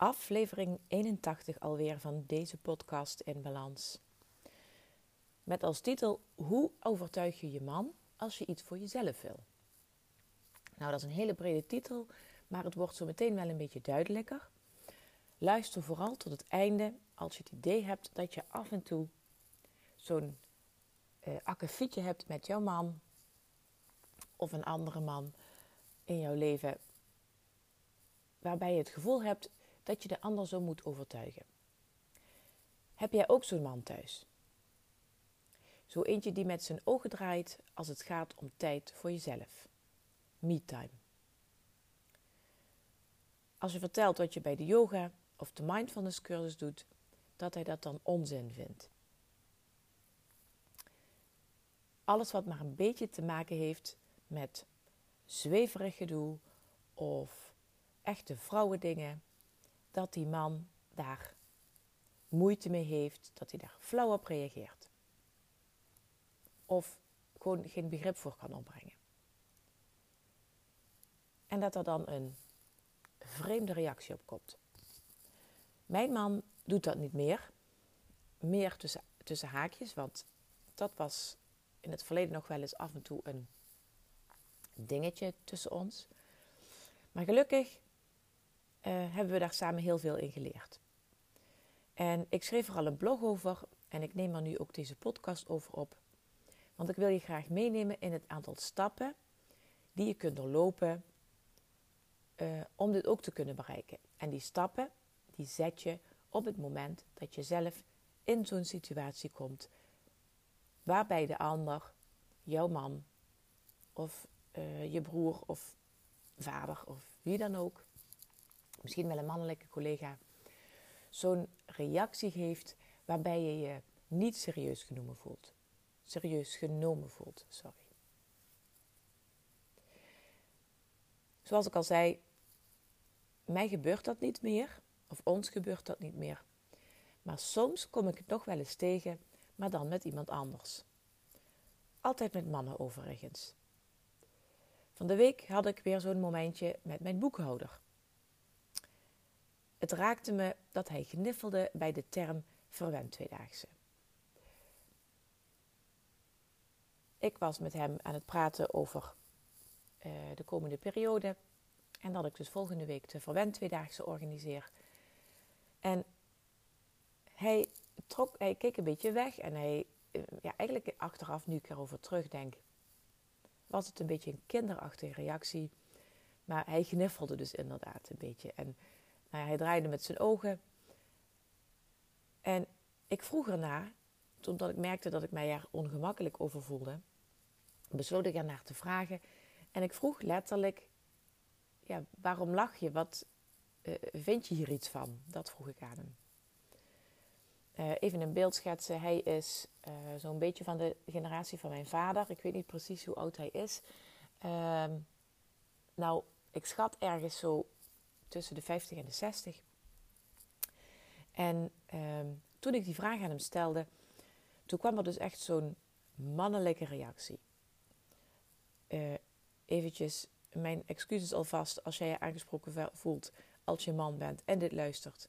Aflevering 81 alweer van deze podcast in balans. Met als titel Hoe overtuig je je man als je iets voor jezelf wil? Nou, dat is een hele brede titel, maar het wordt zo meteen wel een beetje duidelijker. Luister vooral tot het einde als je het idee hebt dat je af en toe zo'n uh, akkefietje hebt met jouw man of een andere man in jouw leven, waarbij je het gevoel hebt dat je de ander zo moet overtuigen. Heb jij ook zo'n man thuis? Zo eentje die met zijn ogen draait als het gaat om tijd voor jezelf. Me-time. Als je vertelt wat je bij de yoga of de mindfulness cursus doet, dat hij dat dan onzin vindt. Alles wat maar een beetje te maken heeft met zweverig gedoe of echte vrouwendingen, dat die man daar moeite mee heeft, dat hij daar flauw op reageert. Of gewoon geen begrip voor kan opbrengen. En dat er dan een vreemde reactie op komt. Mijn man doet dat niet meer. Meer tussen, tussen haakjes, want dat was in het verleden nog wel eens af en toe een dingetje tussen ons. Maar gelukkig uh, hebben we daar samen heel veel in geleerd. En ik schreef er al een blog over en ik neem er nu ook deze podcast over op. Want ik wil je graag meenemen in het aantal stappen die je kunt doorlopen uh, om dit ook te kunnen bereiken. En die stappen, die zet je op het moment dat je zelf in zo'n situatie komt waarbij de ander, jouw man of uh, je broer of vader of wie dan ook, misschien wel een mannelijke collega, zo'n reactie geeft waarbij je je niet serieus genomen voelt. Serieus genomen voelt, sorry. Zoals ik al zei, mij gebeurt dat niet meer, of ons gebeurt dat niet meer. Maar soms kom ik het nog wel eens tegen, maar dan met iemand anders. Altijd met mannen overigens. Van de week had ik weer zo'n momentje met mijn boekhouder. Het raakte me dat hij gniffelde bij de term verwend tweedaagse. Ik was met hem aan het praten over uh, de komende periode en dat ik dus volgende week de verwend tweedaagse organiseer. En hij, trok, hij keek een beetje weg en hij, uh, ja, eigenlijk achteraf, nu ik erover terugdenk, was het een beetje een kinderachtige reactie. Maar hij gniffelde dus inderdaad een beetje. En nou hij draaide met zijn ogen. En ik vroeg erna, omdat ik merkte dat ik mij er ongemakkelijk over voelde, besloot ik ernaar te vragen. En ik vroeg letterlijk, ja, waarom lach je? Wat uh, vind je hier iets van? Dat vroeg ik aan hem. Uh, even een beeld schetsen. Hij is uh, zo'n beetje van de generatie van mijn vader. Ik weet niet precies hoe oud hij is. Uh, nou, ik schat ergens zo tussen de 50 en de 60. En ehm, toen ik die vraag aan hem stelde, toen kwam er dus echt zo'n mannelijke reactie. Uh, eventjes, mijn excuses alvast als jij je aangesproken voelt als je man bent en dit luistert.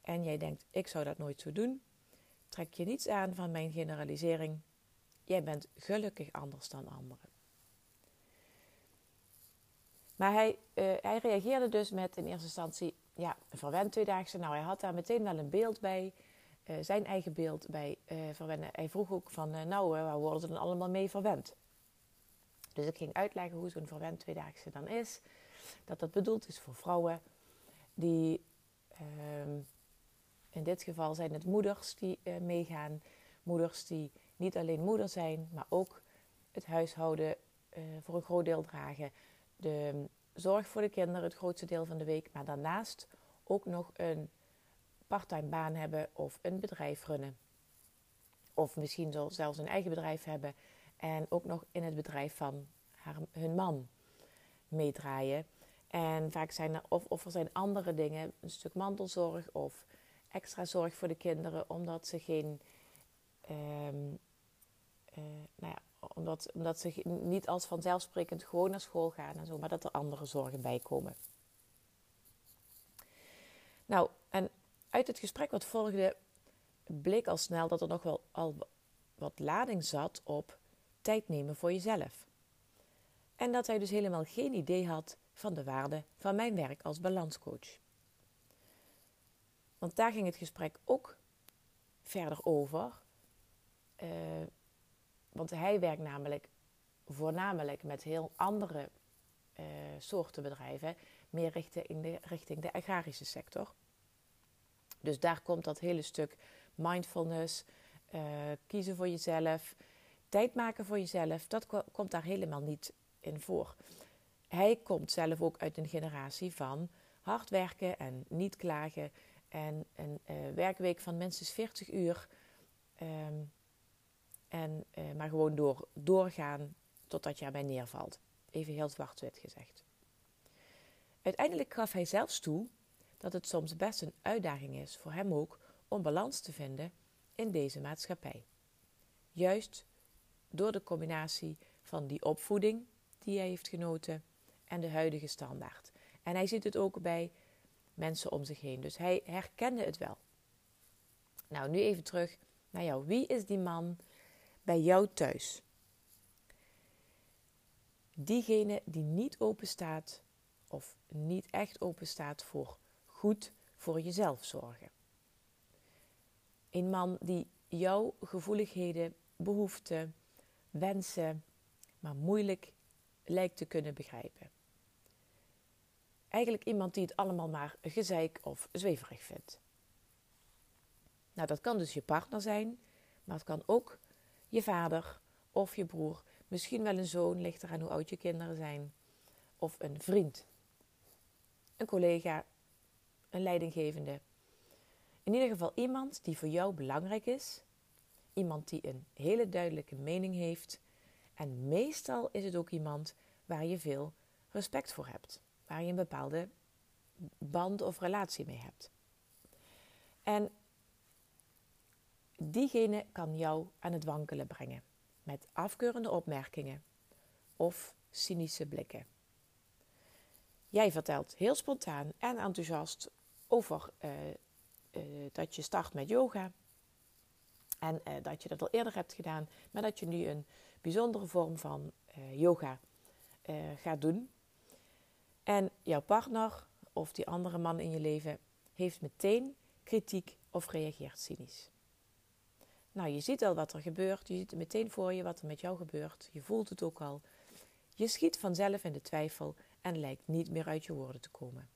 En jij denkt, ik zou dat nooit zo doen. Trek je niets aan van mijn generalisering. Jij bent gelukkig anders dan anderen. Maar hij, uh, hij reageerde dus met in eerste instantie, ja, verwend tweedaagse. Nou, hij had daar meteen wel een beeld bij. eh, zijn eigen beeld bij uh, verwennen. Hij vroeg ook van, nou, waar worden ze dan allemaal mee verwend? Dus ik ging uitleggen hoe zo'n verwend tweedaagse dan is. Dat dat bedoeld is voor vrouwen die, ehm, in dit geval zijn het moeders die meegaan. Moeders die niet alleen moeder zijn, maar ook het huishouden voor een groot deel dragen. De zorg voor de kinderen het grootste deel van de week. Maar daarnaast ook nog een parttime baan hebben of een bedrijf runnen. Of misschien zelfs een eigen bedrijf hebben en ook nog in het bedrijf van haar, hun man meedraaien. En vaak zijn er, of, of er zijn andere dingen, een stuk mantelzorg of extra zorg voor de kinderen, omdat ze geen, um, nou ja, omdat, omdat ze niet als vanzelfsprekend gewoon naar school gaan en zo, maar dat er andere zorgen bij komen. Nou, en uit het gesprek wat volgde bleek al snel dat er nog wel al wat lading zat op tijd nemen voor jezelf. En dat hij dus helemaal geen idee had van de waarde van mijn werk als balanscoach. Want daar ging het gesprek ook verder over. Uh, want hij werkt namelijk voornamelijk met heel andere uh, soorten bedrijven, meer richting de, richting de agrarische sector. Dus daar komt dat hele stuk mindfulness, uh, kiezen voor jezelf, tijd maken voor jezelf, dat komt daar helemaal niet in voor. Hij komt zelf ook uit een generatie van hard werken en niet klagen en een uh, werkweek van minstens 40 uur. Um, en, uh, maar gewoon door, doorgaan totdat je erbij neervalt. Even heel zwart-wit gezegd. Uiteindelijk gaf hij zelfs toe dat het soms best een uitdaging is voor hem ook om balans te vinden in deze maatschappij. Juist door de combinatie van die opvoeding die hij heeft genoten en de huidige standaard. En hij ziet het ook bij mensen om zich heen. Dus hij herkende het wel. Nou, nu even terug naar jou. Wie is die man bij jou thuis? Diegene die niet open staat of niet echt open staat voor goed voor jezelf zorgen. Een man die jouw gevoeligheden, behoeften, wensen, maar moeilijk lijkt te kunnen begrijpen. Eigenlijk iemand die het allemaal maar gezeik of zweverig vindt. Nou, dat kan dus je partner zijn, maar het kan ook je vader of je broer, misschien wel een zoon, ligt eraan hoe oud je kinderen zijn, of een vriend, een collega, een leidinggevende. In ieder geval iemand die voor jou belangrijk is, iemand die een hele duidelijke mening heeft. En meestal is het ook iemand waar je veel respect voor hebt, waar je een bepaalde band of relatie mee hebt. En diegene kan jou aan het wankelen brengen met afkeurende opmerkingen of cynische blikken. Jij vertelt heel spontaan en enthousiast over uh, uh, dat je start met yoga en uh, dat je dat al eerder hebt gedaan, maar dat je nu een bijzondere vorm van yoga gaat doen. En jouw partner of die andere man in je leven heeft meteen kritiek of reageert cynisch. Nou, je ziet al wat er gebeurt. Je ziet meteen voor je wat er met jou gebeurt. Je voelt het ook al. Je schiet vanzelf in de twijfel en lijkt niet meer uit je woorden te komen.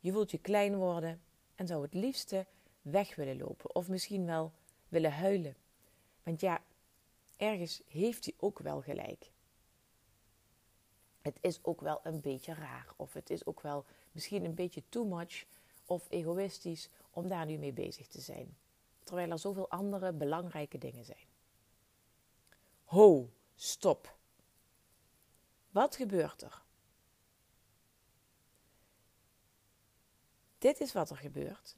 Je voelt je klein worden en zou het liefste weg willen lopen of misschien wel willen huilen. Want ja, ergens heeft hij ook wel gelijk. Het is ook wel een beetje raar of het is ook wel misschien een beetje too much of egoïstisch om daar nu mee bezig te zijn terwijl er zoveel andere belangrijke dingen zijn. Ho, stop. Wat gebeurt er? Dit is wat er gebeurt.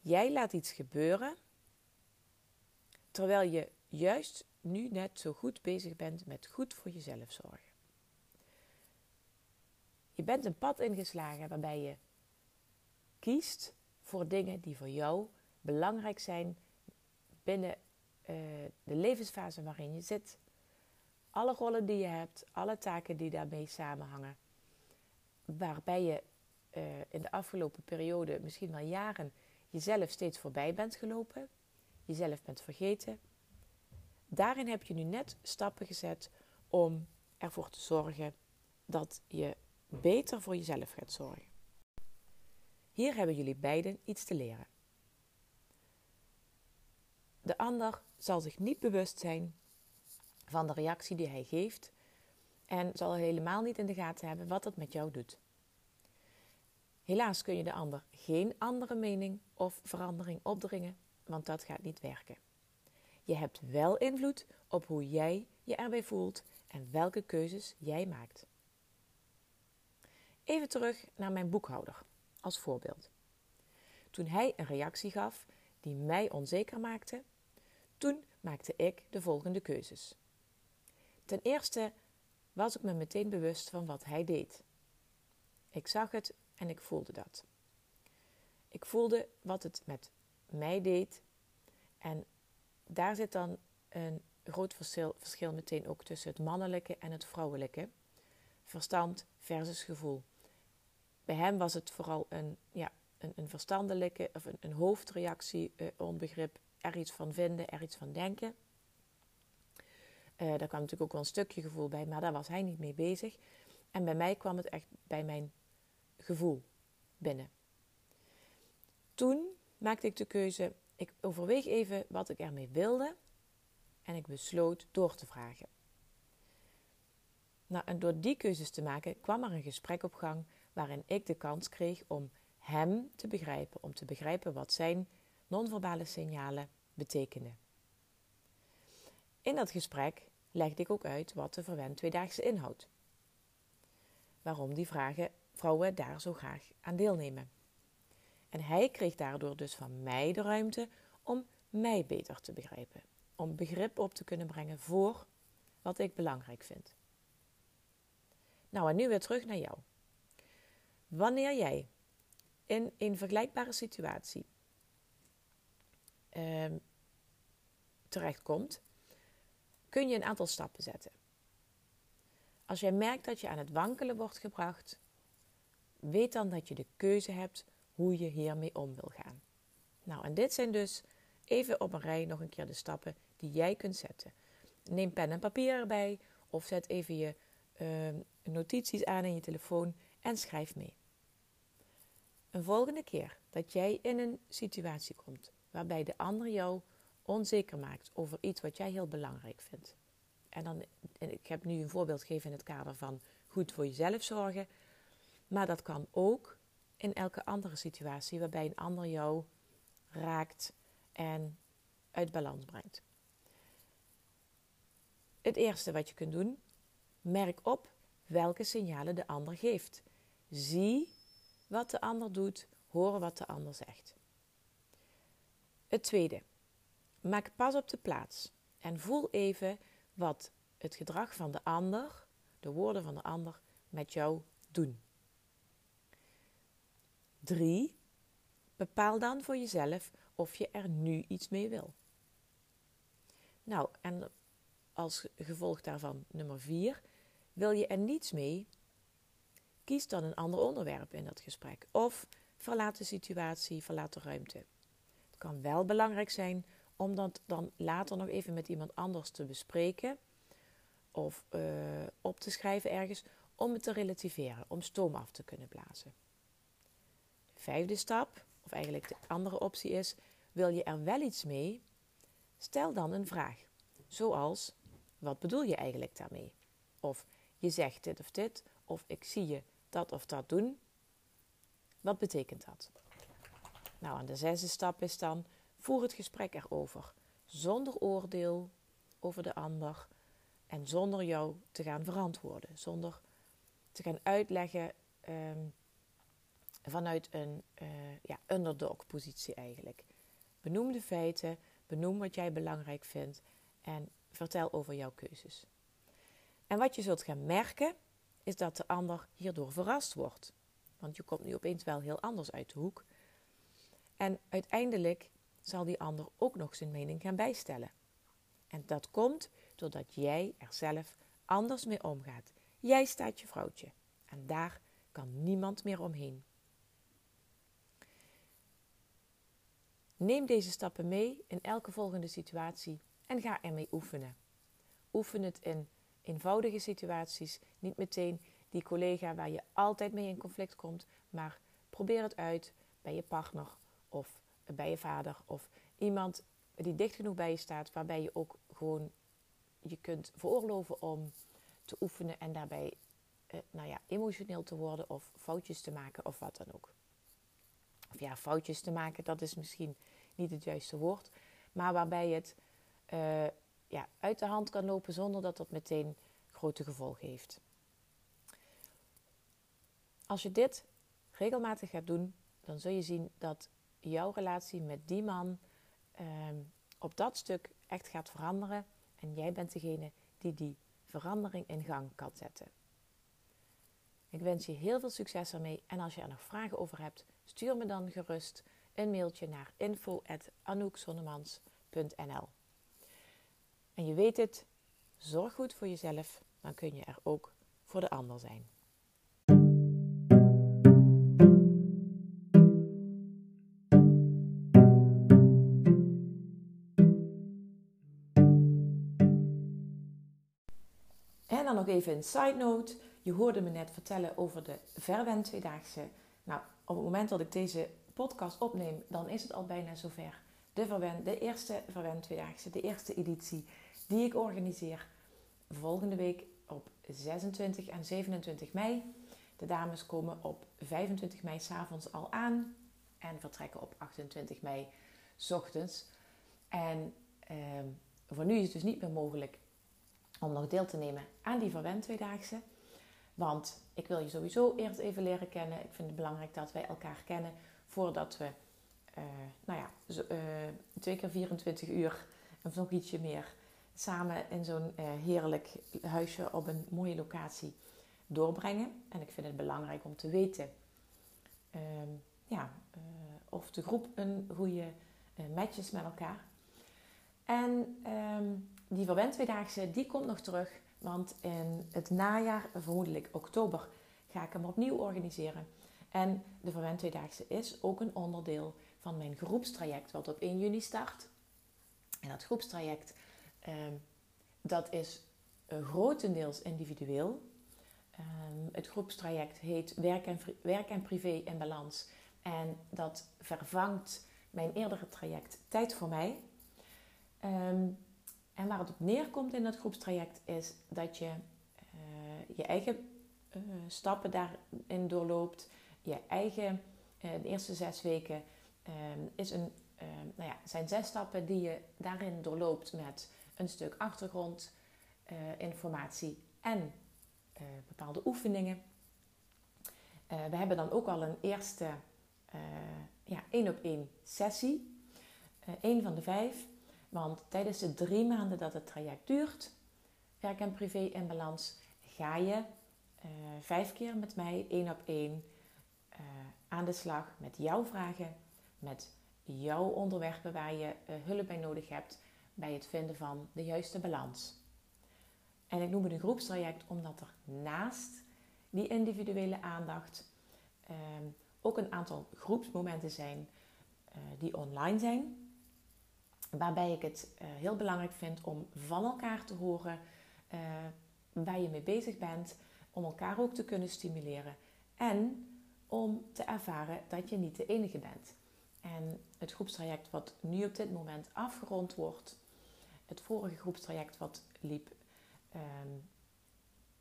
Jij laat iets gebeuren terwijl je juist nu net zo goed bezig bent met goed voor jezelf zorgen. Je bent een pad ingeslagen waarbij je kiest voor dingen die voor jou belangrijk zijn binnen uh, de levensfase waarin je zit. Alle rollen die je hebt, alle taken die daarmee samenhangen. Waarbij je uh, in de afgelopen periode, misschien wel jaren, jezelf steeds voorbij bent gelopen, jezelf bent vergeten. Daarin heb je nu net stappen gezet om ervoor te zorgen dat je beter voor jezelf gaat zorgen. Hier hebben jullie beiden iets te leren. De ander zal zich niet bewust zijn van de reactie die hij geeft en zal helemaal niet in de gaten hebben wat het met jou doet. Helaas kun je de ander geen andere mening of verandering opdringen, want dat gaat niet werken. Je hebt wel invloed op hoe jij je erbij voelt en welke keuzes jij maakt. Even terug naar mijn boekhouder als voorbeeld. Toen hij een reactie gaf die mij onzeker maakte, toen maakte ik de volgende keuzes. Ten eerste was ik me meteen bewust van wat hij deed. Ik zag het en ik voelde dat. Ik voelde wat het met mij deed. En daar zit dan een groot verschil, meteen ook tussen het mannelijke en het vrouwelijke. Verstand versus gevoel. Bij hem was het vooral een, ja, een, een verstandelijke of een, een hoofdreactie, uh, onbegrip, er iets van vinden, er iets van denken. Uh, daar kwam natuurlijk ook wel een stukje gevoel bij, maar daar was hij niet mee bezig. En bij mij kwam het echt bij mijn gevoel binnen. Toen maakte ik de keuze, ik overweeg even wat ik ermee wilde en ik besloot door te vragen. Nou, en door die keuzes te maken kwam er een gesprek op gang waarin ik de kans kreeg om hem te begrijpen, om te begrijpen wat zijn non-verbale signalen betekenden. In dat gesprek legde ik ook uit wat de verwend tweedaagse inhoudt. Waarom die vragen vrouwen daar zo graag aan deelnemen. En hij kreeg daardoor dus van mij de ruimte om mij beter te begrijpen. Om begrip op te kunnen brengen voor wat ik belangrijk vind. Nou, en nu weer terug naar jou. Wanneer jij in een vergelijkbare situatie uh, terechtkomt, kun je een aantal stappen zetten. Als jij merkt dat je aan het wankelen wordt gebracht, weet dan dat je de keuze hebt hoe je hiermee om wil gaan. Nou, en dit zijn dus even op een rij nog een keer de stappen die jij kunt zetten. Neem pen en papier erbij of zet even je uh, notities aan in je telefoon en schrijf mee. Een volgende keer dat jij in een situatie komt waarbij de ander jou onzeker maakt over iets wat jij heel belangrijk vindt. En dan, ik heb nu een voorbeeld gegeven in het kader van goed voor jezelf zorgen. Maar dat kan ook in elke andere situatie waarbij een ander jou raakt en uit balans brengt. Het eerste wat je kunt doen, merk op welke signalen de ander geeft. Zie wat de ander doet, hoor wat de ander zegt. Het tweede, maak pas op de plaats en voel even wat het gedrag van de ander, de woorden van de ander, met jou doen. 3. Bepaal dan voor jezelf of je er nu iets mee wil. Nou, en als gevolg daarvan nummer 4. Wil je er niets mee? Kies dan een ander onderwerp in dat gesprek. Of verlaat de situatie, verlaat de ruimte. Kan wel belangrijk zijn om dat dan later nog even met iemand anders te bespreken. Of uh, op te schrijven ergens om het te relativeren, om stoom af te kunnen blazen. Vijfde stap, of eigenlijk de andere optie is: wil je er wel iets mee? Stel dan een vraag, zoals: wat bedoel je eigenlijk daarmee? Of je zegt dit of dit, of ik zie je dat of dat doen. Wat betekent dat? Nou, en de zesde stap is dan: voer het gesprek erover, zonder oordeel over de ander en zonder jou te gaan verantwoorden, zonder te gaan uitleggen. Um, vanuit een uh, ja, underdog-positie eigenlijk. Benoem de feiten, benoem wat jij belangrijk vindt en vertel over jouw keuzes. En wat je zult gaan merken, is dat de ander hierdoor verrast wordt. Want je komt nu opeens wel heel anders uit de hoek. En uiteindelijk zal die ander ook nog zijn mening gaan bijstellen. En dat komt doordat jij er zelf anders mee omgaat. Jij staat je vrouwtje. En daar kan niemand meer omheen. Neem deze stappen mee in elke volgende situatie en ga ermee oefenen. Oefen het in eenvoudige situaties, niet meteen die collega waar je altijd mee in conflict komt, maar probeer het uit bij je partner of bij je vader of iemand die dicht genoeg bij je staat, waarbij je ook gewoon je kunt veroorloven om te oefenen en daarbij eh, nou ja, emotioneel te worden of foutjes te maken of wat dan ook. Of ja, foutjes te maken, dat is misschien niet het juiste woord, maar waarbij het uh, ja, uit de hand kan lopen zonder dat dat meteen grote gevolgen heeft. Als je dit regelmatig gaat doen, dan zul je zien dat jouw relatie met die man ehm, op dat stuk echt gaat veranderen. En jij bent degene die die verandering in gang kan zetten. Ik wens je heel veel succes ermee. En als je er nog vragen over hebt, stuur me dan gerust een mailtje naar info.anoukzonnemans.nl En je weet het, zorg goed voor jezelf, dan kun je er ook voor de ander zijn. Even een side note. Je hoorde me net vertellen over de Verwen Tweedaagse. Nou, op het moment dat ik deze podcast opneem, dan is het al bijna zover. De Verwen, de eerste Verwen Tweedaagse, de eerste editie die ik organiseer volgende week op 26 en 27 mei. De dames komen op 25 mei s'avonds al aan en vertrekken op 28 mei s ochtends. En eh, voor nu is het dus niet meer mogelijk om nog deel te nemen aan die Verwen Tweedaagse. Want ik wil je sowieso eerst even leren kennen. Ik vind het belangrijk dat wij elkaar kennen voordat we, uh, nou ja, uh, twee keer 24 uur of nog ietsje meer samen in zo'n uh, heerlijk huisje op een mooie locatie doorbrengen. En ik vind het belangrijk om te weten ehm, ja, of de groep een goede match is met elkaar. En um, die Verwend Tweedaagse, die komt nog terug. Want in het najaar, vermoedelijk oktober, ga ik hem opnieuw organiseren. En de Verwend Tweedaagse is ook een onderdeel van mijn groepstraject, wat op 1 juni start. En dat groepstraject, ehm, dat is grotendeels individueel. Um, het groepstraject heet Werk en, Werk en Privé in Balans. En dat vervangt mijn eerdere traject Tijd voor mij. Um, en waar het op neerkomt in dat groepstraject is dat je uh, je eigen uh, stappen daarin doorloopt. Je eigen, uh, de eerste zes weken is een, nou ja, zijn zes stappen die je daarin doorloopt met een stuk achtergrondinformatie en bepaalde oefeningen. we hebben dan ook al een eerste ja, één op één sessie. Eén van de vijf. Want tijdens de drie maanden dat het traject duurt, werk en privé in balans, ga je uh, vijf keer met mij één op één uh, aan de slag met jouw vragen, met jouw onderwerpen waar je uh, hulp bij nodig hebt bij het vinden van de juiste balans. En ik noem het een groepstraject omdat er naast die individuele aandacht ehm, ook een aantal groepsmomenten zijn die online zijn Waarbij ik het uh, heel belangrijk vind om van elkaar te horen uh, waar je mee bezig bent. Om elkaar ook te kunnen stimuleren. En om te ervaren dat je niet de enige bent. En het groepstraject wat nu op dit moment afgerond wordt. Het vorige groepstraject wat liep. Um,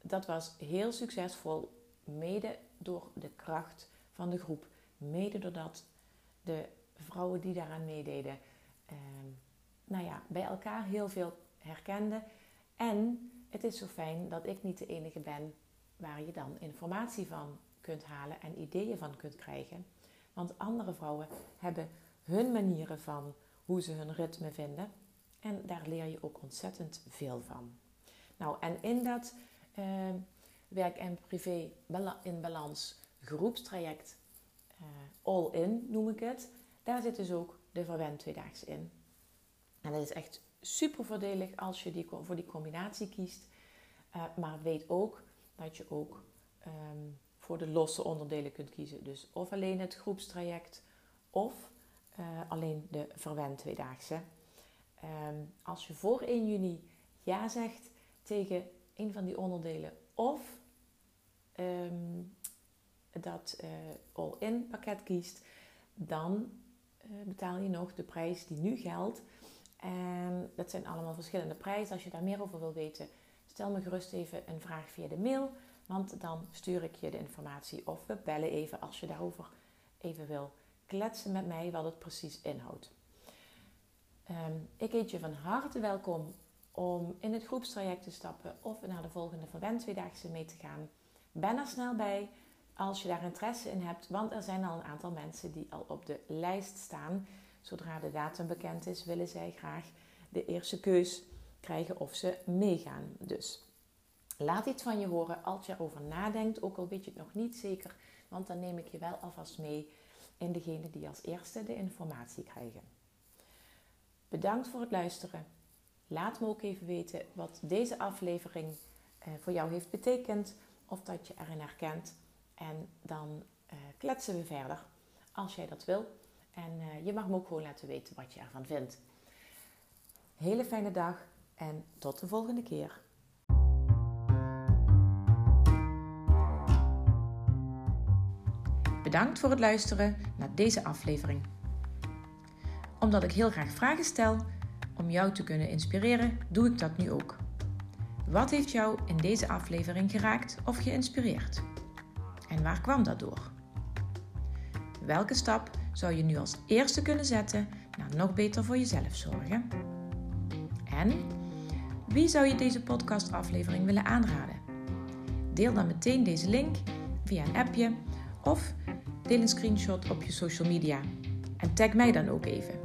dat was heel succesvol. Mede door de kracht van de groep. Mede doordat de vrouwen die daaraan meededen Ehm, nou ja, bij elkaar heel veel herkenden. En het is zo fijn dat ik niet de enige ben waar je dan informatie van kunt halen en ideeën van kunt krijgen. Want andere vrouwen hebben hun manieren van hoe ze hun ritme vinden. En daar leer je ook ontzettend veel van. Nou, en in dat uh, werk en privé in balans groepstraject, uh, all in noem ik het, daar zit dus ook de verwend tweedaags in. En dat is echt super voordelig als je die, voor die combinatie kiest. Uh, maar weet ook dat je ook um, voor de losse onderdelen kunt kiezen. Dus of alleen het groepstraject of alleen de verwend tweedaagse. Ehm, als je voor 1 juni ja zegt tegen een van die onderdelen of ehm, dat uh, all-in pakket kiest, dan betaal je nog de prijs die nu geldt. En dat zijn allemaal verschillende prijzen. Als je daar meer over wil weten, stel me gerust even een vraag via de mail. Want dan stuur ik je de informatie of we bellen even als je daarover even wil kletsen met mij wat het precies inhoudt. Um, ik heet je van harte welkom om in het groepstraject te stappen of naar de volgende Verwend Tweedaagse mee te gaan. Ben er snel bij als je daar interesse in hebt, want er zijn al een aantal mensen die al op de lijst staan. Zodra de datum bekend is, willen zij graag de eerste keus krijgen of ze meegaan. Dus laat iets van je horen als je erover nadenkt, ook al weet je het nog niet zeker, want dan neem ik je wel alvast mee in degene die als eerste de informatie krijgen. Bedankt voor het luisteren. Laat me ook even weten wat deze aflevering eh, voor jou heeft betekend of dat je erin herkent. En dan uh, kletsen we verder als jij dat wil. En uh, je mag me ook gewoon laten weten wat je ervan vindt. Hele fijne dag en tot de volgende keer. Bedankt voor het luisteren naar deze aflevering. Omdat ik heel graag vragen stel om jou te kunnen inspireren, doe ik dat nu ook. Wat heeft jou in deze aflevering geraakt of geïnspireerd? En waar kwam dat door? Welke stap zou je nu als eerste kunnen zetten naar nog beter voor jezelf zorgen? En wie zou je deze podcastaflevering willen aanraden? Deel dan meteen deze link via een appje of deel een screenshot op je social media en tag mij dan ook even.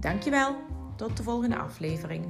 Dankjewel, tot de volgende aflevering.